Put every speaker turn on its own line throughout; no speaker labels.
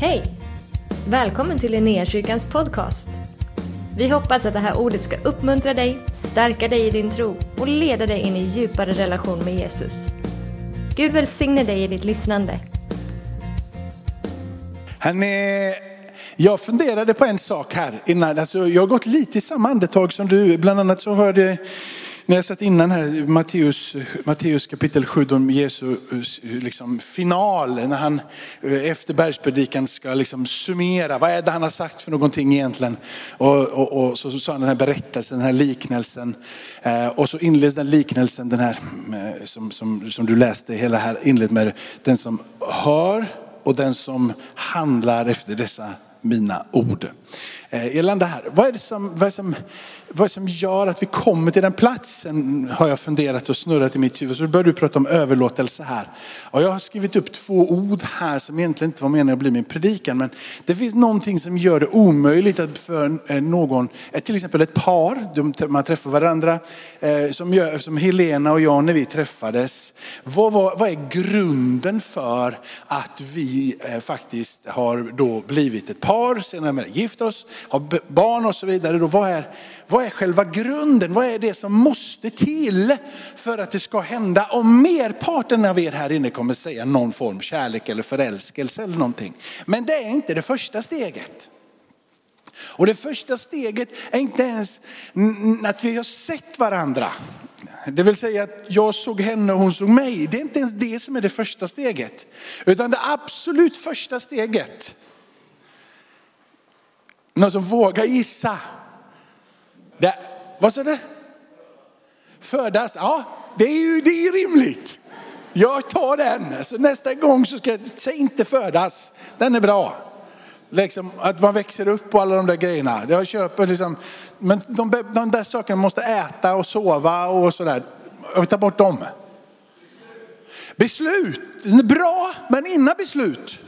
Hej! Välkommen till Linnéakyrkans podcast. Vi hoppas att det här ordet ska uppmuntra dig, stärka dig i din tro och leda dig in i djupare relation med Jesus. Gud välsigne dig i ditt lyssnande.
Hörrni, jag funderade på en sak här innan. Alltså, jag har gått lite i samma andetag som du. Bland annat så hörde när jag satt innan här, Matteus, Matteus kapitel 7, om Jesu eh, liksom, final, när han eh, efter bergspredikan ska liksom summera, vad är det han har sagt för någonting egentligen? Och, och, och så, sa han den här berättelsen, den här liknelsen. Eh, och så inleds den liknelsen, den här eh, som, som, som du läste, hela här inled med den som hör och den som handlar efter dessa mina ord. Eh, här. Vad är, det som, vad, är som, vad är det som gör att vi kommer till den platsen? Har jag funderat och snurrat i mitt huvud. Så börjar du prata om överlåtelse här. Och jag har skrivit upp två ord här som egentligen inte var meningen att bli min predikan. Men det finns någonting som gör det omöjligt att för eh, någon, eh, till exempel ett par, man träffar varandra. Eh, som, gör, som Helena och jag när vi träffades. Vad, vad, vad är grunden för att vi faktiskt har då blivit ett par, senare gift oss har barn och så vidare. Då, vad, är, vad är själva grunden? Vad är det som måste till för att det ska hända? Om merparten av er här inne kommer säga någon form kärlek eller förälskelse eller någonting. Men det är inte det första steget. Och det första steget är inte ens att vi har sett varandra. Det vill säga att jag såg henne och hon såg mig. Det är inte ens det som är det första steget. Utan det absolut första steget någon som alltså, vågar gissa? Det, vad sa du? Födas? Ja, det är ju det är rimligt. Jag tar den. Så nästa gång så ska jag säg inte födas. Den är bra. Liksom att man växer upp och alla de där grejerna. Jag köper liksom, men de, de där sakerna måste äta och sova och sådär. Jag vill ta bort dem. Beslut, bra, men innan beslut.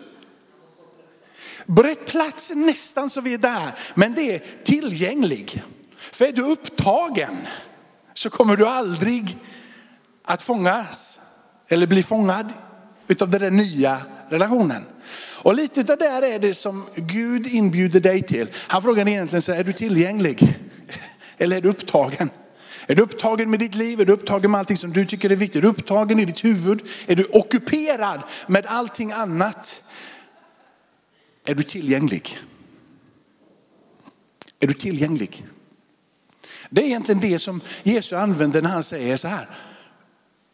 På rätt plats nästan så vi är där, men det är tillgänglig. För är du upptagen så kommer du aldrig att fångas eller bli fångad utav den där nya relationen. Och lite av det där är det som Gud inbjuder dig till. Han frågar egentligen så är du tillgänglig? Eller är du upptagen? Är du upptagen med ditt liv? Är du upptagen med allting som du tycker är viktigt? Är du upptagen i ditt huvud? Är du ockuperad med allting annat? Är du tillgänglig? Är du tillgänglig? Det är egentligen det som Jesus använder när han säger så här,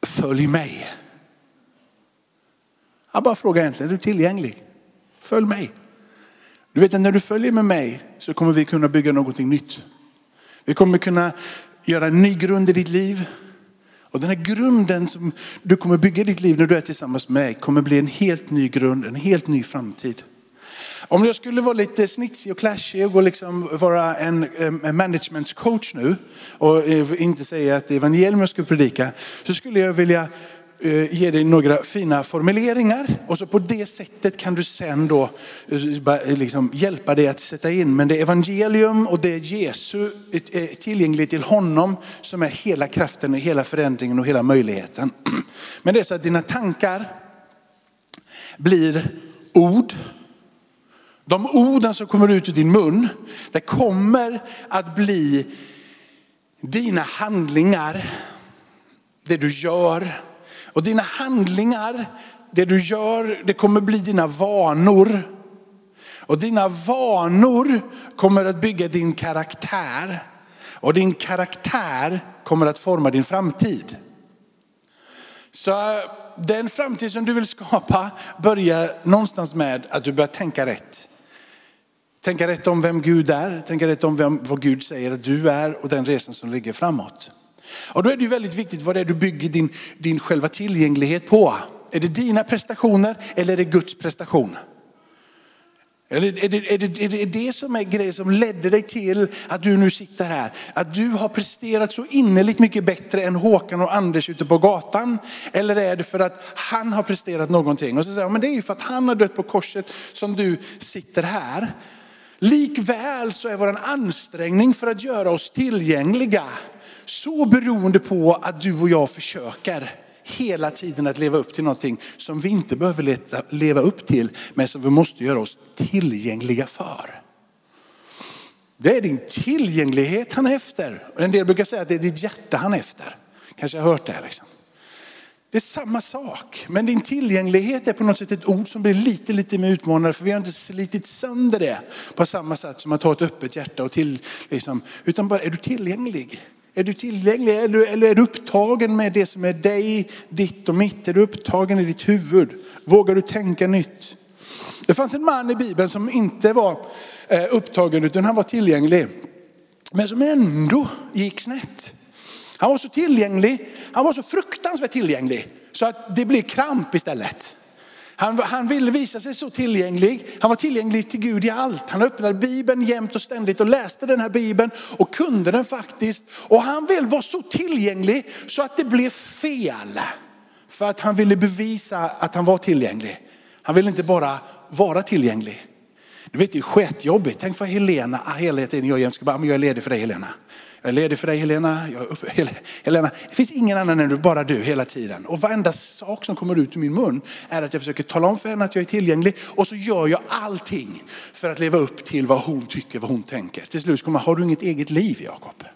följ mig. Han bara frågar egentligen, är du tillgänglig? Följ mig. Du vet när du följer med mig så kommer vi kunna bygga någonting nytt. Vi kommer kunna göra en ny grund i ditt liv. Och den här grunden som du kommer bygga i ditt liv när du är tillsammans med mig kommer bli en helt ny grund, en helt ny framtid. Om jag skulle vara lite snitsig och clashig och liksom vara en, en managementscoach nu och eh, inte säga att det är evangelium jag skulle predika, så skulle jag vilja eh, ge dig några fina formuleringar och så på det sättet kan du sen då eh, liksom hjälpa dig att sätta in. Men det är evangelium och det är Jesu tillgängligt till honom som är hela kraften och hela förändringen och hela möjligheten. Men det är så att dina tankar blir ord de orden som kommer ut ur din mun, det kommer att bli dina handlingar, det du gör. Och dina handlingar, det du gör, det kommer bli dina vanor. Och dina vanor kommer att bygga din karaktär. Och din karaktär kommer att forma din framtid. Så äh, den framtid som du vill skapa börjar någonstans med att du börjar tänka rätt. Tänka rätt om vem Gud är, tänka rätt om vem, vad Gud säger att du är och den resan som ligger framåt. Och då är det ju väldigt viktigt vad det är du bygger din, din själva tillgänglighet på. Är det dina prestationer eller är det Guds prestation? Eller är det, är, det, är, det, är det som är grejen som ledde dig till att du nu sitter här? Att du har presterat så innerligt mycket bättre än Håkan och Anders ute på gatan? Eller är det för att han har presterat någonting? Och så säger jag, men det är ju för att han har dött på korset som du sitter här. Likväl så är vår ansträngning för att göra oss tillgängliga så beroende på att du och jag försöker hela tiden att leva upp till någonting som vi inte behöver leta, leva upp till, men som vi måste göra oss tillgängliga för. Det är din tillgänglighet han är efter. En del brukar säga att det är ditt hjärta han är efter. Kanske har hört det. Liksom. Det är samma sak, men din tillgänglighet är på något sätt ett ord som blir lite, lite mer utmanande för vi har inte slitit sönder det på samma sätt som att ha ett öppet hjärta och till, liksom, utan bara är du tillgänglig? Är du tillgänglig eller, eller är du upptagen med det som är dig, ditt och mitt? Är du upptagen i ditt huvud? Vågar du tänka nytt? Det fanns en man i Bibeln som inte var eh, upptagen utan han var tillgänglig. Men som ändå gick snett. Han var så tillgänglig, han var så fruktansvärt tillgänglig så att det blev kramp istället. Han, han ville visa sig så tillgänglig. Han var tillgänglig till Gud i allt. Han öppnade Bibeln jämt och ständigt och läste den här Bibeln och kunde den faktiskt. Och han vill vara så tillgänglig så att det blev fel. För att han ville bevisa att han var tillgänglig. Han ville inte bara vara tillgänglig. Du vet det är sketjobbigt. Tänk för Helena ah, hela tiden jag jämt ska bara, jag är ledig för dig Helena. Jag är ledig för dig Helena. Jag, Helena. Det finns ingen annan än du, bara du hela tiden. Och varenda sak som kommer ut ur min mun är att jag försöker tala om för henne att jag är tillgänglig. Och så gör jag allting för att leva upp till vad hon tycker, vad hon tänker. Till slut kommer har du inget eget liv Jakob?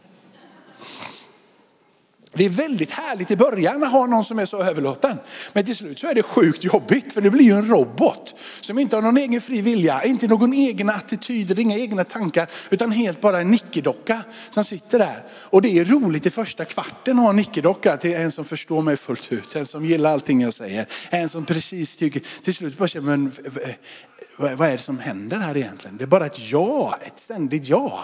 Det är väldigt härligt i början att ha någon som är så överlåten. Men till slut så är det sjukt jobbigt för det blir ju en robot som inte har någon egen fri vilja, inte någon egen attityd, inga egna tankar utan helt bara en nickedocka som sitter där. Och det är roligt i första kvarten att ha en nickedocka till en som förstår mig fullt ut, en som gillar allting jag säger, en som precis tycker, till slut bara känner, men vad är det som händer här egentligen? Det är bara ett ja, ett ständigt ja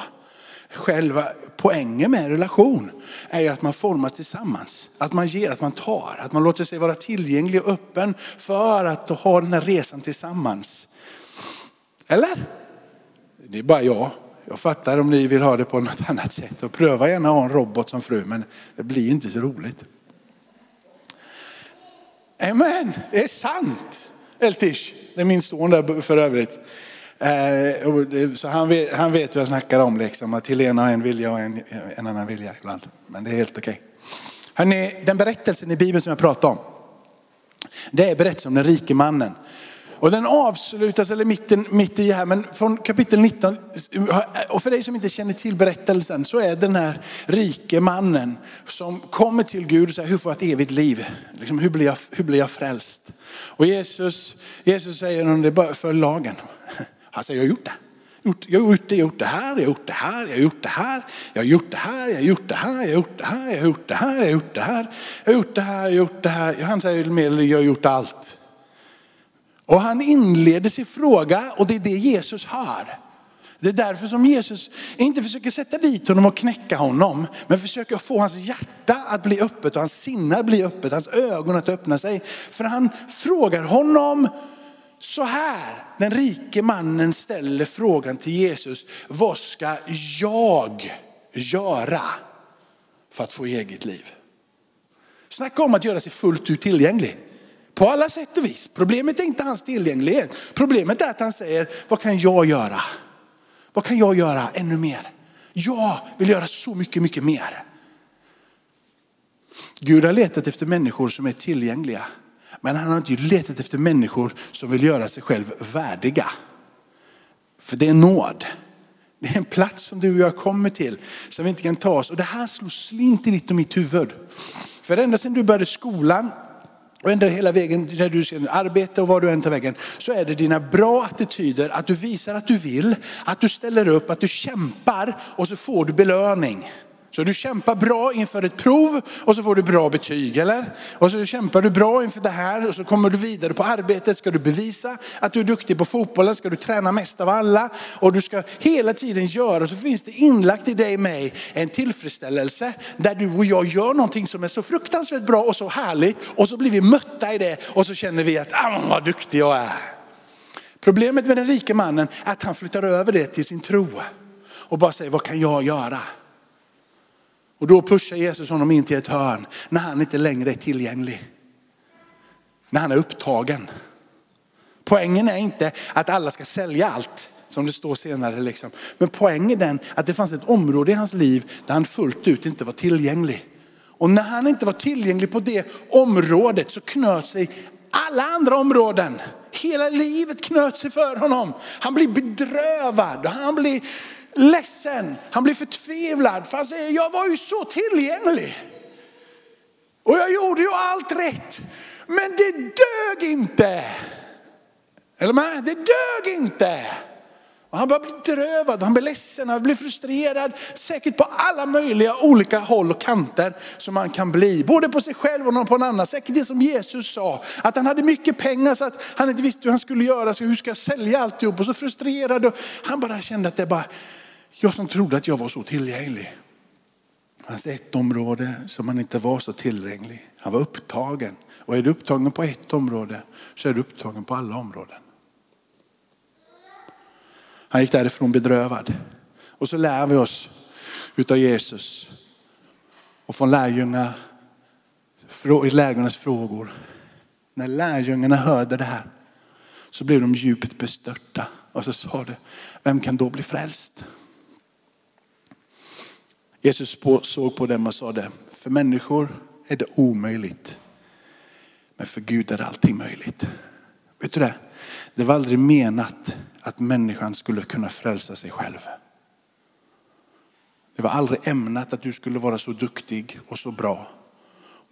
själva poängen med en relation är ju att man formas tillsammans. Att man ger, att man tar, att man låter sig vara tillgänglig och öppen för att ha den här resan tillsammans. Eller? Det är bara jag. Jag fattar om ni vill ha det på något annat sätt. Och pröva gärna att ha en robot som fru, men det blir inte så roligt. Amen, det är sant. Eltish, det är min son där för övrigt. Eh, så han vet, han vet vad jag snackar om, liksom, att Helena har en vilja och en, en annan vilja ibland. Men det är helt okej. Hörrni, den berättelsen i Bibeln som jag pratade om, det är berättelsen om den rike mannen. Och den avslutas, eller mitten, mitt i här, men från kapitel 19. Och för dig som inte känner till berättelsen så är den här rike mannen som kommer till Gud och säger, hur får jag ett evigt liv? Liksom, hur, blir jag, hur blir jag frälst? Och Jesus, Jesus säger det är bara för lagen. Han säger, jag har gjort det. Jag har gjort det, jag har gjort det här, jag har gjort det här, jag har gjort det här, jag har gjort det här, jag har gjort det här, jag har gjort det här, jag har gjort det här, jag har gjort det här, jag har gjort det här, jag har gjort det här. Han säger mer, jag har gjort allt. Och han inleder sin fråga och det är det Jesus hör. Det är därför som Jesus inte försöker sätta dit honom och knäcka honom, men försöker få hans hjärta att bli öppet och hans sinne att bli öppet, hans ögon att öppna sig. För han frågar honom så här, den rike mannen ställer frågan till Jesus, vad ska jag göra för att få eget liv? Snacka om att göra sig fullt ut tillgänglig. På alla sätt och vis. Problemet är inte hans tillgänglighet. Problemet är att han säger, vad kan jag göra? Vad kan jag göra ännu mer? Jag vill göra så mycket, mycket mer. Gud har letat efter människor som är tillgängliga. Men han har inte letat efter människor som vill göra sig själv värdiga. För det är nåd. Det är en plats som du och jag kommer till som vi inte kan ta oss. Och det här slår slint i ditt och mitt huvud. För ända sedan du började skolan och ända hela vägen när du ser arbete och var du än tar vägen, så är det dina bra attityder, att du visar att du vill, att du ställer upp, att du kämpar och så får du belöning. Så du kämpar bra inför ett prov och så får du bra betyg, eller? Och så kämpar du bra inför det här och så kommer du vidare på arbetet. Ska du bevisa att du är duktig på fotbollen, ska du träna mest av alla. Och du ska hela tiden göra, så finns det inlagt i dig mig en tillfredsställelse där du och jag gör någonting som är så fruktansvärt bra och så härligt. Och så blir vi mötta i det och så känner vi att, ah vad duktig jag är. Problemet med den rike mannen är att han flyttar över det till sin tro. Och bara säger, vad kan jag göra? Och då pushar Jesus honom in till ett hörn när han inte längre är tillgänglig. När han är upptagen. Poängen är inte att alla ska sälja allt som det står senare. Liksom. Men poängen är den att det fanns ett område i hans liv där han fullt ut inte var tillgänglig. Och när han inte var tillgänglig på det området så knöt sig alla andra områden. Hela livet knöt sig för honom. Han blir bedrövad, han blir ledsen, han blir förtvivlad. För han säger, jag var ju så tillgänglig. Och jag gjorde ju allt rätt. Men det dög inte. Eller med? Det dög inte. Och han börjar bli bedrövad, han blir ledsen, han blir frustrerad. Säkert på alla möjliga olika håll och kanter som man kan bli. Både på sig själv och någon på en annan. Säkert det som Jesus sa, att han hade mycket pengar så att han inte visste hur han skulle göra. Så hur ska jag sälja alltihop? Och så frustrerad. Och han bara kände att det bara, jag som trodde att jag var så tillgänglig. Det fanns ett område som han inte var så tillgänglig. Han var upptagen. Och är du upptagen på ett område så är du upptagen på alla områden. Han gick därifrån bedrövad. Och så lär vi oss utav Jesus och från lärjunga, lärjungarnas frågor. När lärjungarna hörde det här så blev de djupt bestörta och så sa det, vem kan då bli frälst? Jesus såg på dem och sa det, för människor är det omöjligt. Men för Gud är allting möjligt. Vet du det? Det var aldrig menat att människan skulle kunna frälsa sig själv. Det var aldrig ämnat att du skulle vara så duktig och så bra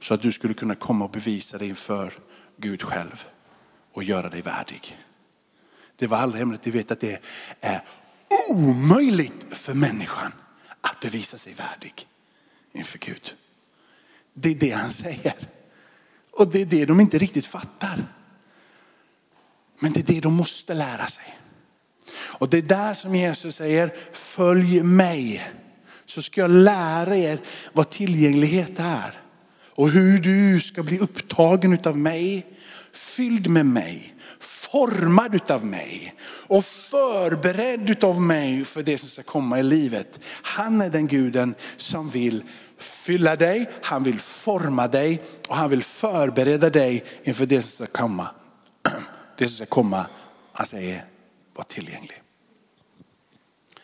så att du skulle kunna komma och bevisa dig inför Gud själv och göra dig värdig. Det var aldrig ämnet. Du vet att det är omöjligt för människan att bevisa sig värdig inför Gud. Det är det han säger. Och det är det de inte riktigt fattar. Men det är det de måste lära sig. Och det är där som Jesus säger, följ mig. Så ska jag lära er vad tillgänglighet är. Och hur du ska bli upptagen utav mig, fylld med mig, formad utav mig och förberedd utav mig för det som ska komma i livet. Han är den guden som vill fylla dig, han vill forma dig och han vill förbereda dig inför det som ska komma. Det som ska komma, han säger, var tillgänglig.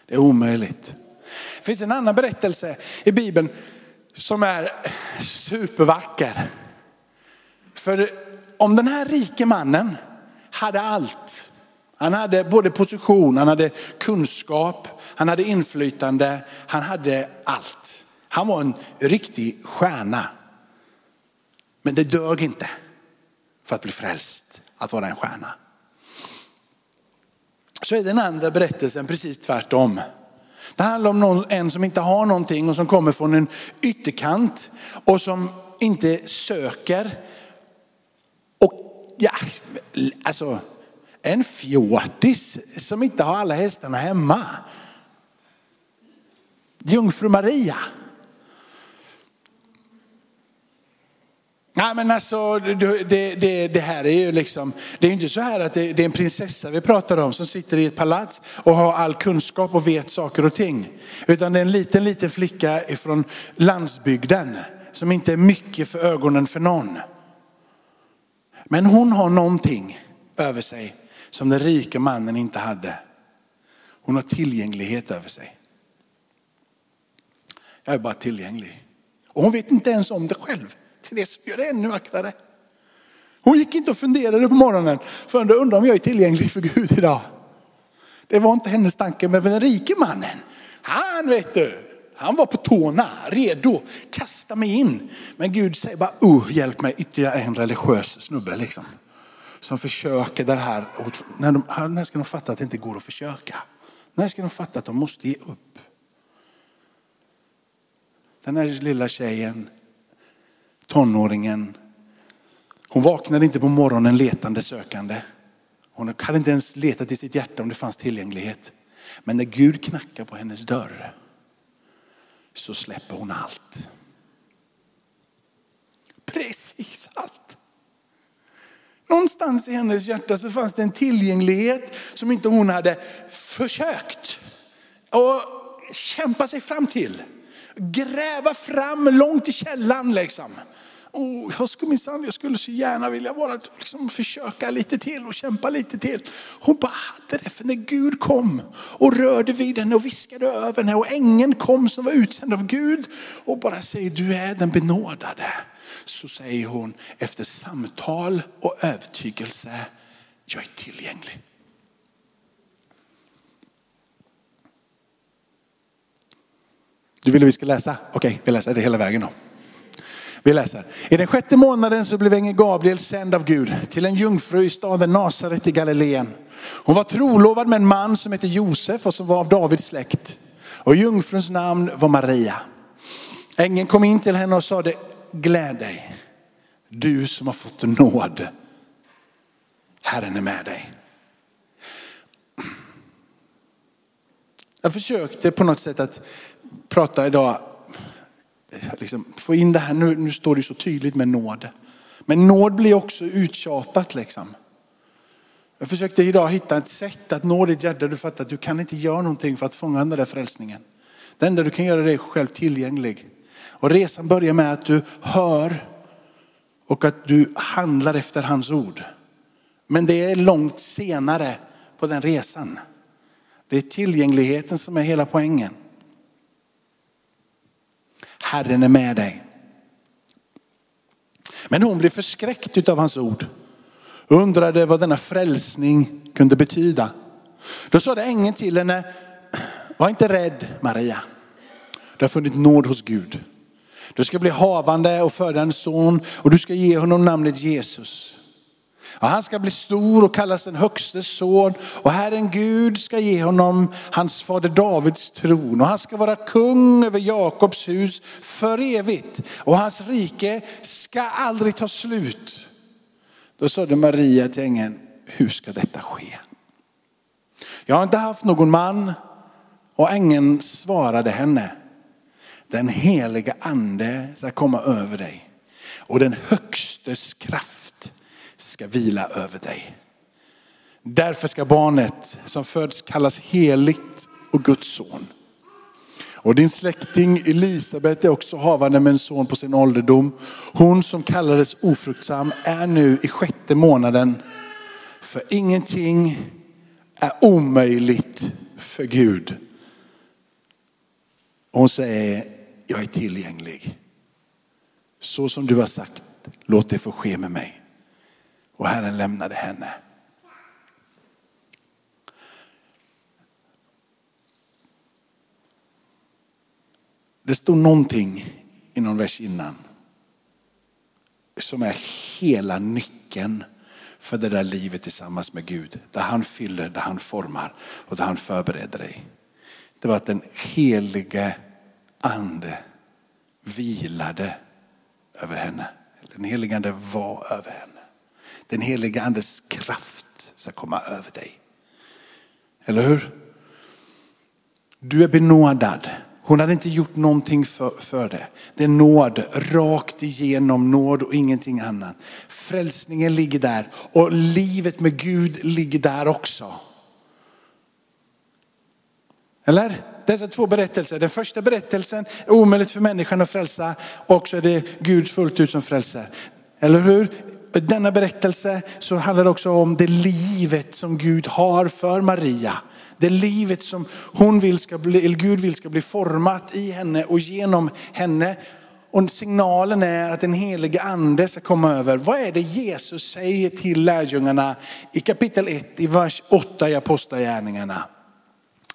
Det är omöjligt. Det finns en annan berättelse i Bibeln som är supervacker. För om den här rike mannen hade allt. Han hade både position, han hade kunskap, han hade inflytande, han hade allt. Han var en riktig stjärna. Men det dög inte för att bli frälst, att vara en stjärna. Så är den andra berättelsen precis tvärtom. Det handlar om någon, en som inte har någonting och som kommer från en ytterkant och som inte söker. Ja, alltså en fjortis som inte har alla hästarna hemma. Jungfru Maria. Nej men alltså det, det, det, här är ju liksom, det är inte så här att det, det, är en prinsessa vi pratar om som sitter i ett palats och har all kunskap och vet saker och ting. Utan det är en liten, liten flicka ifrån landsbygden som inte är mycket för ögonen för någon. Men hon har någonting över sig som den rika mannen inte hade. Hon har tillgänglighet över sig. Jag är bara tillgänglig. Och hon vet inte ens om det själv till det som gör det ännu vackrare. Hon gick inte och funderade på morgonen förrän hon undrade om jag är tillgänglig för Gud idag. Det var inte hennes tanke, men den rike mannen, han vet du, han var på tårna, redo, kasta mig in. Men Gud säger bara, oh, hjälp mig, ytterligare en religiös snubbe liksom. Som försöker det här, när, de, när ska de fatta att det inte går att försöka? När ska de fatta att de måste ge upp? Den här lilla tjejen tonåringen. Hon vaknade inte på morgonen letande sökande. Hon hade inte ens letat i sitt hjärta om det fanns tillgänglighet. Men när Gud knackar på hennes dörr så släpper hon allt. Precis allt. Någonstans i hennes hjärta så fanns det en tillgänglighet som inte hon hade försökt och kämpa sig fram till. Gräva fram långt i källan liksom. Oh, jag skulle minsann, jag skulle så gärna vilja bara liksom försöka lite till och kämpa lite till. Hon bara hade det, för när Gud kom och rörde vid henne och viskade över henne och ängeln kom som var utsänd av Gud och bara säger du är den benådade. Så säger hon efter samtal och övertygelse, jag är tillgänglig. Du vill att vi ska läsa? Okej, okay, vi läser det hela vägen då. Vi läser. I den sjätte månaden så blev ängeln Gabriel sänd av Gud till en jungfru i staden Nasaret i Galileen. Hon var trolovad med en man som hette Josef och som var av Davids släkt. Och jungfruns namn var Maria. Ängeln kom in till henne och sade, gläd dig, du som har fått nåd. Herren är med dig. Jag försökte på något sätt att prata idag, liksom, få in det här, nu, nu står det så tydligt med nåd. Men nåd blir också uttjatat liksom. Jag försökte idag hitta ett sätt att nå ditt hjärta. Du fattar att du kan inte göra någonting för att fånga den där frälsningen. Det enda du kan göra är dig själv tillgänglig. Och resan börjar med att du hör och att du handlar efter hans ord. Men det är långt senare på den resan. Det är tillgängligheten som är hela poängen. Herren är med dig. Men hon blev förskräckt av hans ord och undrade vad denna frälsning kunde betyda. Då sa det ängeln till henne, var inte rädd Maria. Du har funnit nåd hos Gud. Du ska bli havande och föda en son och du ska ge honom namnet Jesus. Och han ska bli stor och kallas den högste son. Och Herren Gud ska ge honom hans fader Davids tron. Och han ska vara kung över Jakobs hus för evigt. Och hans rike ska aldrig ta slut. Då sade Maria till ängeln, hur ska detta ske? Jag har inte haft någon man. Och ängeln svarade henne, den heliga ande ska komma över dig. Och den högstes kraft ska vila över dig. Därför ska barnet som föds kallas heligt och Guds son. Och din släkting Elisabet är också havande med en son på sin ålderdom. Hon som kallades ofruktsam är nu i sjätte månaden. För ingenting är omöjligt för Gud. Och hon säger, jag är tillgänglig. Så som du har sagt, låt det få ske med mig. Och Herren lämnade henne. Det stod någonting i någon vers innan som är hela nyckeln för det där livet tillsammans med Gud. Där han fyller, där han formar och där han förbereder dig. Det var att den helige ande vilade över henne. Den helige ande var över henne. Den helige andes kraft ska komma över dig. Eller hur? Du är benådad. Hon hade inte gjort någonting för, för det. Det är nåd, rakt igenom nåd och ingenting annat. Frälsningen ligger där och livet med Gud ligger där också. Eller? Dessa två berättelser. Den första berättelsen är omöjligt för människan att frälsa och så är det Gud fullt ut som frälser. Eller hur? denna berättelse så handlar det också om det livet som Gud har för Maria. Det livet som hon vill ska bli, eller Gud vill ska bli format i henne och genom henne. Och signalen är att den helige ande ska komma över. Vad är det Jesus säger till lärjungarna i kapitel 1 i vers 8 i Apostlagärningarna?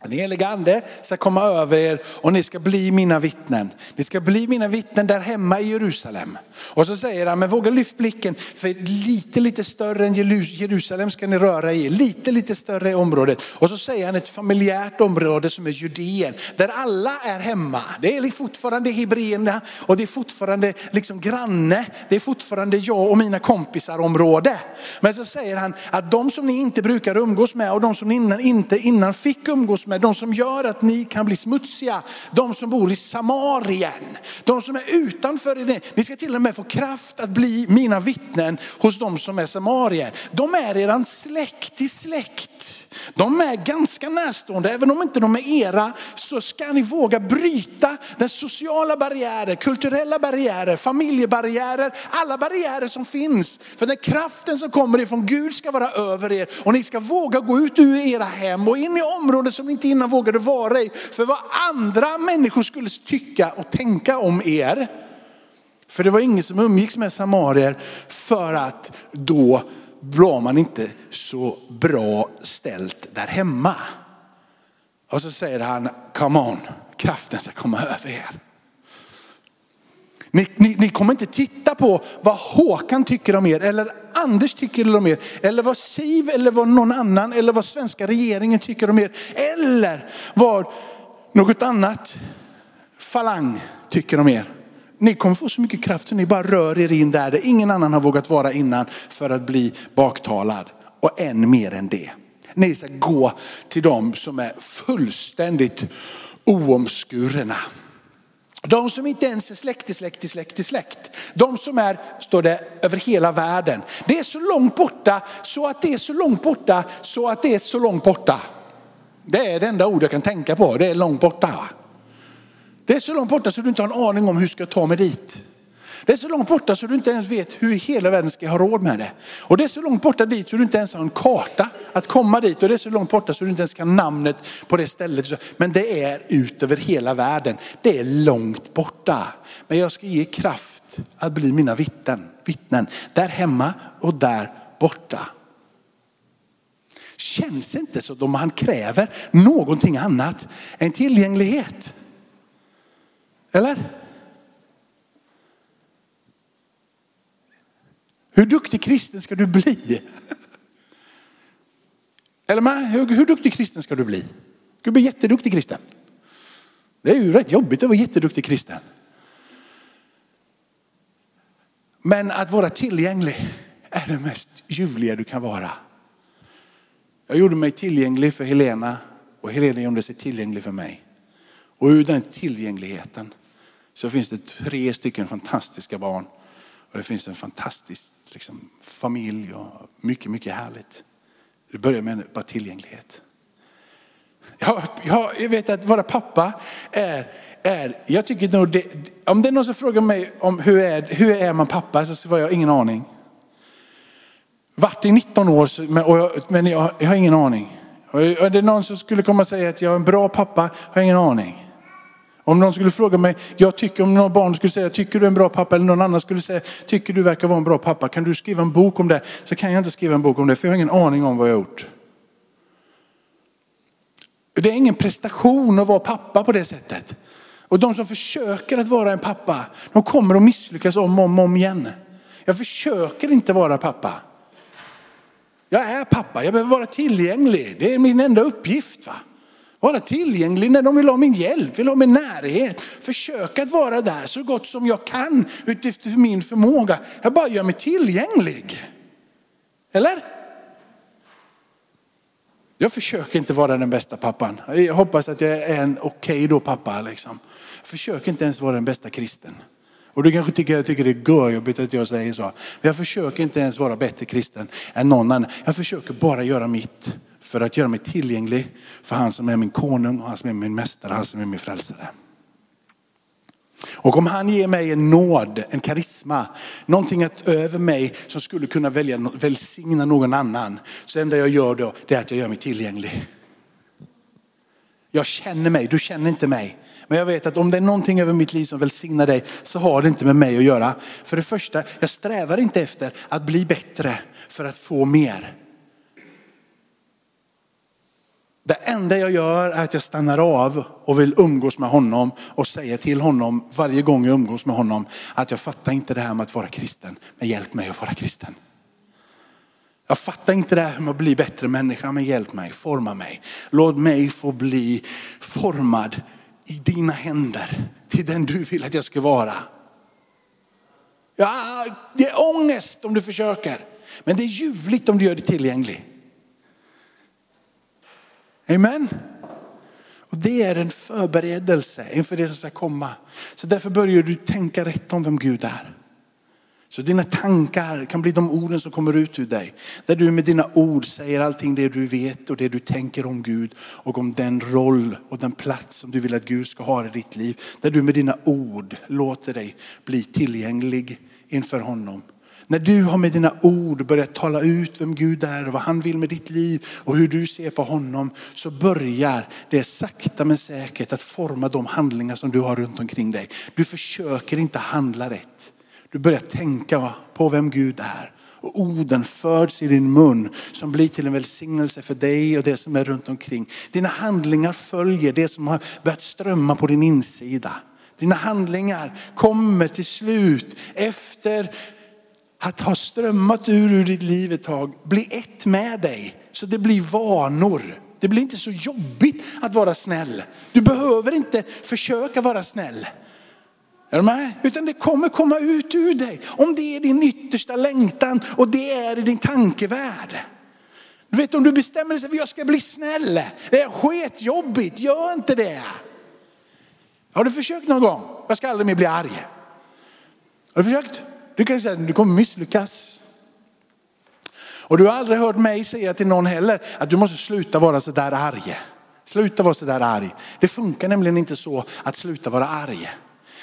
Den heliga ande ska komma över er och ni ska bli mina vittnen. Ni ska bli mina vittnen där hemma i Jerusalem. Och så säger han, men våga lyft blicken för lite, lite större än Jerusalem ska ni röra i. Lite, lite större i området. Och så säger han ett familjärt område som är Judeen, där alla är hemma. Det är fortfarande hebreerna och det är fortfarande liksom granne. Det är fortfarande jag och mina kompisar område. Men så säger han att de som ni inte brukar umgås med och de som ni innan, inte innan fick umgås med med, de som gör att ni kan bli smutsiga, de som bor i Samarien, de som är utanför det. Ni ska till och med få kraft att bli mina vittnen hos de som är samarier. De är eran släkt i släkt. De är ganska närstående, även om inte de är era, så ska ni våga bryta den sociala barriärer, kulturella barriärer, familjebarriärer, alla barriärer som finns. För den kraften som kommer ifrån Gud ska vara över er och ni ska våga gå ut ur era hem och in i områden som ni inte innan vågade vara i. För vad andra människor skulle tycka och tänka om er. För det var ingen som umgicks med samarier för att då var man inte så bra ställt där hemma. Och så säger han, come on, kraften ska komma över er. Ni, ni, ni, kommer inte titta på vad Håkan tycker om er, eller Anders tycker om er, eller vad Siv eller vad någon annan, eller vad svenska regeringen tycker om er, eller vad något annat falang tycker om er. Ni kommer få så mycket kraft så ni bara rör er in där, där ingen annan har vågat vara innan för att bli baktalad. Och än mer än det. Ni ska gå till dem som är fullständigt oomskurna. De som inte ens är släkt i släkt i släkt i släkt. De som är, står det, över hela världen. Det är så långt borta så att det är så långt borta så att det är så långt borta. Det är det enda ord jag kan tänka på, det är långt borta. Det är så långt borta så du inte har en aning om hur du ska ta mig dit. Det är så långt borta så du inte ens vet hur hela världen ska ha råd med det. Och det är så långt borta dit så du inte ens har en karta att komma dit. Och det är så långt borta så du inte ens kan namnet på det stället. Men det är ut över hela världen. Det är långt borta. Men jag ska ge kraft att bli mina vittnen. vittnen. Där hemma och där borta. Känns inte som om han kräver någonting annat än tillgänglighet. Eller? Hur duktig kristen ska du bli? Eller man, hur, hur duktig kristen ska du bli? Ska du bli jätteduktig kristen? Det är ju rätt jobbigt att vara jätteduktig kristen. Men att vara tillgänglig är det mest ljuvliga du kan vara. Jag gjorde mig tillgänglig för Helena och Helena gjorde sig tillgänglig för mig. Och ur den tillgängligheten så finns det tre stycken fantastiska barn. Och det finns en fantastisk liksom, familj och mycket, mycket härligt. Det börjar med bara tillgänglighet. Jag, jag vet att vara pappa är, är jag tycker nog det, om det är någon som frågar mig om hur är, hur är man pappa så har jag ingen aning. Vart i 19 år, men, jag, men jag, jag, har ingen aning. Och är det någon som skulle komma och säga att jag är en bra pappa, har jag ingen aning. Om någon skulle fråga mig, jag tycker, om någon barn skulle säga, tycker du är en bra pappa? Eller någon annan skulle säga, tycker du verkar vara en bra pappa? Kan du skriva en bok om det? Så kan jag inte skriva en bok om det, för jag har ingen aning om vad jag har gjort. Det är ingen prestation att vara pappa på det sättet. Och de som försöker att vara en pappa, de kommer att misslyckas om och om, om igen. Jag försöker inte vara pappa. Jag är pappa, jag behöver vara tillgänglig. Det är min enda uppgift. Va? Vara tillgänglig när de vill ha min hjälp, vill ha min närhet. Försöka att vara där så gott som jag kan utifrån min förmåga. Jag bara gör mig tillgänglig. Eller? Jag försöker inte vara den bästa pappan. Jag hoppas att jag är en okej okay då pappa. Liksom. Jag försöker inte ens vara den bästa kristen. Och du kanske tycker, jag tycker det är görjobbigt att jag säger så. Men jag försöker inte ens vara bättre kristen än någon annan. Jag försöker bara göra mitt för att göra mig tillgänglig för han som är min konung, och han som är min mästare, han som är min frälsare. Och om han ger mig en nåd, en karisma, någonting att över mig som skulle kunna välja, välsigna någon annan. Så det enda jag gör då, det är att jag gör mig tillgänglig. Jag känner mig, du känner inte mig. Men jag vet att om det är någonting över mitt liv som välsignar dig så har det inte med mig att göra. För det första, jag strävar inte efter att bli bättre för att få mer. Det enda jag gör är att jag stannar av och vill umgås med honom och säger till honom varje gång jag umgås med honom att jag fattar inte det här med att vara kristen, men hjälp mig att vara kristen. Jag fattar inte det här med att bli bättre människa, men hjälp mig, forma mig. Låt mig få bli formad i dina händer till den du vill att jag ska vara. Ja, det är ångest om du försöker, men det är ljuvligt om du gör det tillgänglig. Amen. Och det är en förberedelse inför det som ska komma. Så därför börjar du tänka rätt om vem Gud är. Så dina tankar kan bli de orden som kommer ut ur dig. Där du med dina ord säger allting det du vet och det du tänker om Gud och om den roll och den plats som du vill att Gud ska ha i ditt liv. Där du med dina ord låter dig bli tillgänglig inför honom. När du har med dina ord börjat tala ut vem Gud är och vad han vill med ditt liv och hur du ser på honom så börjar det sakta men säkert att forma de handlingar som du har runt omkring dig. Du försöker inte handla rätt. Du börjar tänka på vem Gud är. Och orden föds i din mun som blir till en välsignelse för dig och det som är runt omkring. Dina handlingar följer det som har börjat strömma på din insida. Dina handlingar kommer till slut efter att ha strömmat ur, ur ditt liv ett tag, bli ett med dig. Så det blir vanor. Det blir inte så jobbigt att vara snäll. Du behöver inte försöka vara snäll. Är du med? Utan det kommer komma ut ur dig. Om det är din yttersta längtan och det är i din tankevärld. Du vet om du bestämmer dig för att jag ska bli snäll. Det är sketjobbigt, gör inte det. Har du försökt någon gång? Jag ska aldrig mer bli arg. Har du försökt? Du kan säga att du kommer misslyckas. Och du har aldrig hört mig säga till någon heller att du måste sluta vara så där arg. Sluta vara så där arg. Det funkar nämligen inte så att sluta vara arg.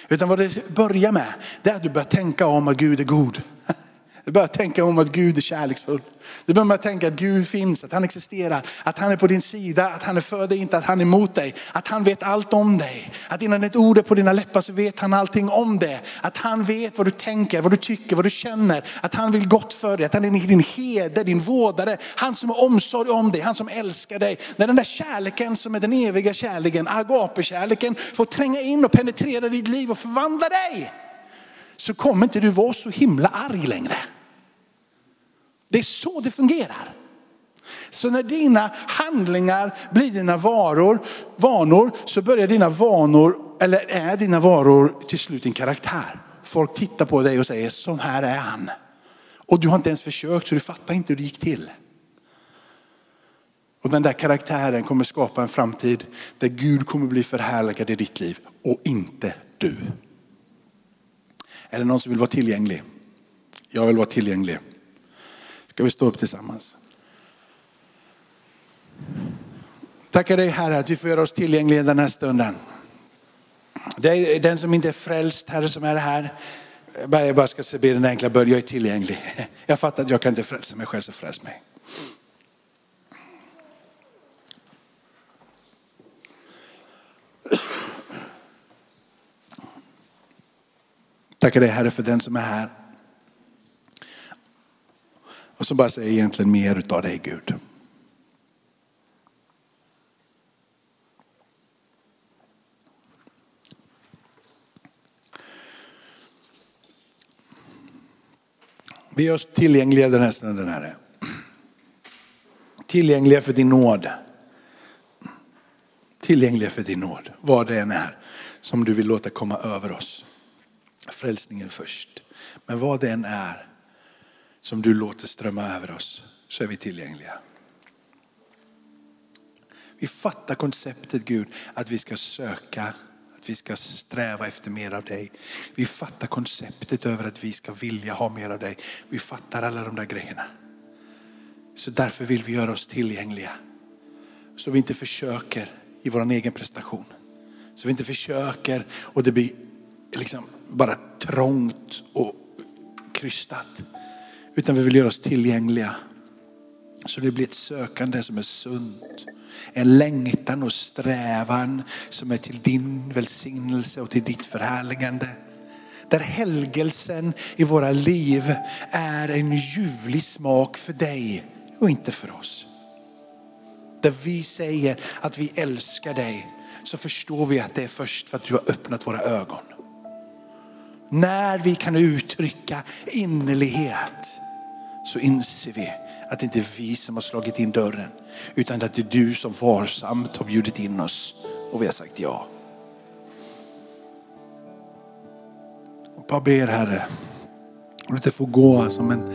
Utan vad det börjar med, det är att du börjar tänka om att Gud är god. Du börjar tänka om att Gud är kärleksfull. Du börjar tänka att Gud finns, att han existerar, att han är på din sida, att han är för dig, inte att han är emot dig. Att han vet allt om dig. Att innan ett ord är på dina läppar så vet han allting om det. Att han vet vad du tänker, vad du tycker, vad du känner. Att han vill gott för dig, att han är din heder, din vårdare. Han som har omsorg om dig, han som älskar dig. När den där kärleken som är den eviga kärleken, agape-kärleken, får tränga in och penetrera ditt liv och förvandla dig så kommer inte du vara så himla arg längre. Det är så det fungerar. Så när dina handlingar blir dina varor, vanor så börjar dina vanor, eller är dina varor till slut din karaktär. Folk tittar på dig och säger, sån här är han. Och du har inte ens försökt så du fattar inte hur det gick till. Och den där karaktären kommer skapa en framtid där Gud kommer bli förhärligad i ditt liv och inte du. Är det någon som vill vara tillgänglig? Jag vill vara tillgänglig. Ska vi stå upp tillsammans? Tackar dig Herre att vi får göra oss tillgängliga den här stunden. Det är den som inte är frälst, Herre, som är här. Jag bara ska be den enkla bön, jag är tillgänglig. Jag fattar att jag kan inte frälsa mig själv, så fräls mig. Tackar dig Herre för den som är här. Och så bara säger egentligen mer utav dig Gud. Vi är oss tillgängliga den här stunden Herre. Tillgängliga för din nåd. Tillgängliga för din nåd, vad det än är som du vill låta komma över oss frälsningen först. Men vad det än är som du låter strömma över oss så är vi tillgängliga. Vi fattar konceptet Gud att vi ska söka, att vi ska sträva efter mer av dig. Vi fattar konceptet över att vi ska vilja ha mer av dig. Vi fattar alla de där grejerna. Så därför vill vi göra oss tillgängliga. Så vi inte försöker i vår egen prestation. Så vi inte försöker och det blir liksom bara trångt och krystat. Utan vi vill göra oss tillgängliga. Så det blir ett sökande som är sunt. En längtan och strävan som är till din välsignelse och till ditt förhärligande. Där helgelsen i våra liv är en ljuvlig smak för dig och inte för oss. Där vi säger att vi älskar dig så förstår vi att det är först för att du har öppnat våra ögon. När vi kan uttrycka innerlighet så inser vi att det inte är vi som har slagit in dörren utan att det är du som varsamt har bjudit in oss och vi har sagt ja. Och bara ber Herre, att det får gå som en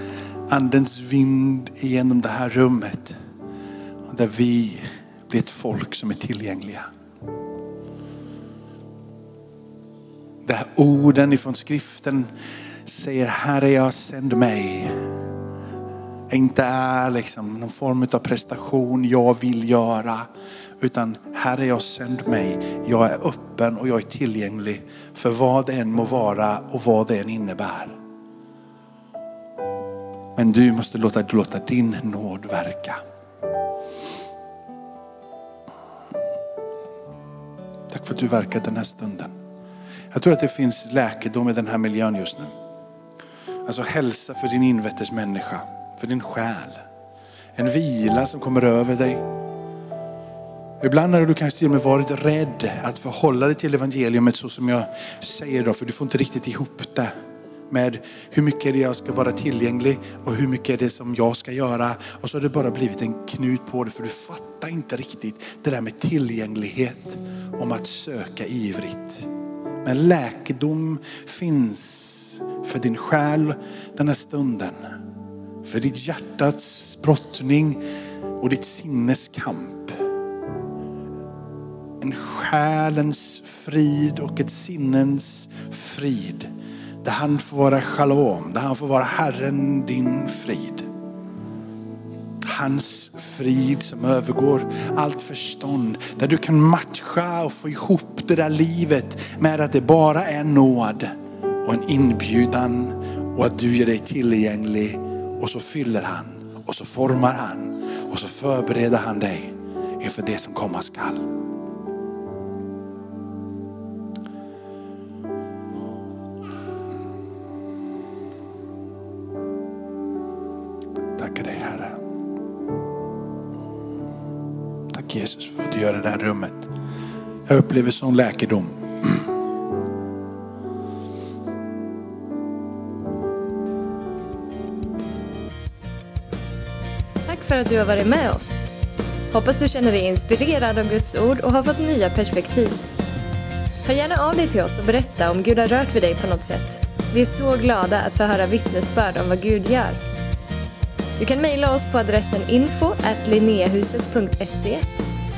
andens vind genom det här rummet. Där vi blir ett folk som är tillgängliga. Där orden ifrån skriften säger Herre jag sänd mig. Inte är liksom någon form av prestation jag vill göra. Utan Herre jag sänd mig. Jag är öppen och jag är tillgänglig för vad det än må vara och vad det än innebär. Men du måste låta, låta din nåd verka. Tack för att du verkar den här stunden. Jag tror att det finns läkedom i den här miljön just nu. Alltså hälsa för din invetters människa, för din själ. En vila som kommer över dig. Ibland har du kanske till och med varit rädd att förhålla dig till evangeliumet så som jag säger då, för du får inte riktigt ihop det med hur mycket är det jag ska vara tillgänglig och hur mycket är det som jag ska göra. Och så har det bara blivit en knut på det för du fattar inte riktigt det där med tillgänglighet om att söka ivrigt. Men läkedom finns för din själ den här stunden. För ditt hjärtats brottning och ditt sinnes kamp. En själens frid och ett sinnens frid. Där han får vara shalom, där han får vara Herren din frid. Hans frid som övergår allt förstånd. Där du kan matcha och få ihop det där livet med att det bara är nåd och en inbjudan och att du ger dig tillgänglig och så fyller han och så formar han och så förbereder han dig inför det som komma skall. Jag upplever sån läkedom.
Tack för att du har varit med oss. Hoppas du känner dig inspirerad av Guds ord och har fått nya perspektiv. Hör gärna av dig till oss och berätta om Gud har rört vid dig på något sätt. Vi är så glada att få höra vittnesbörd om vad Gud gör. Du kan mejla oss på adressen info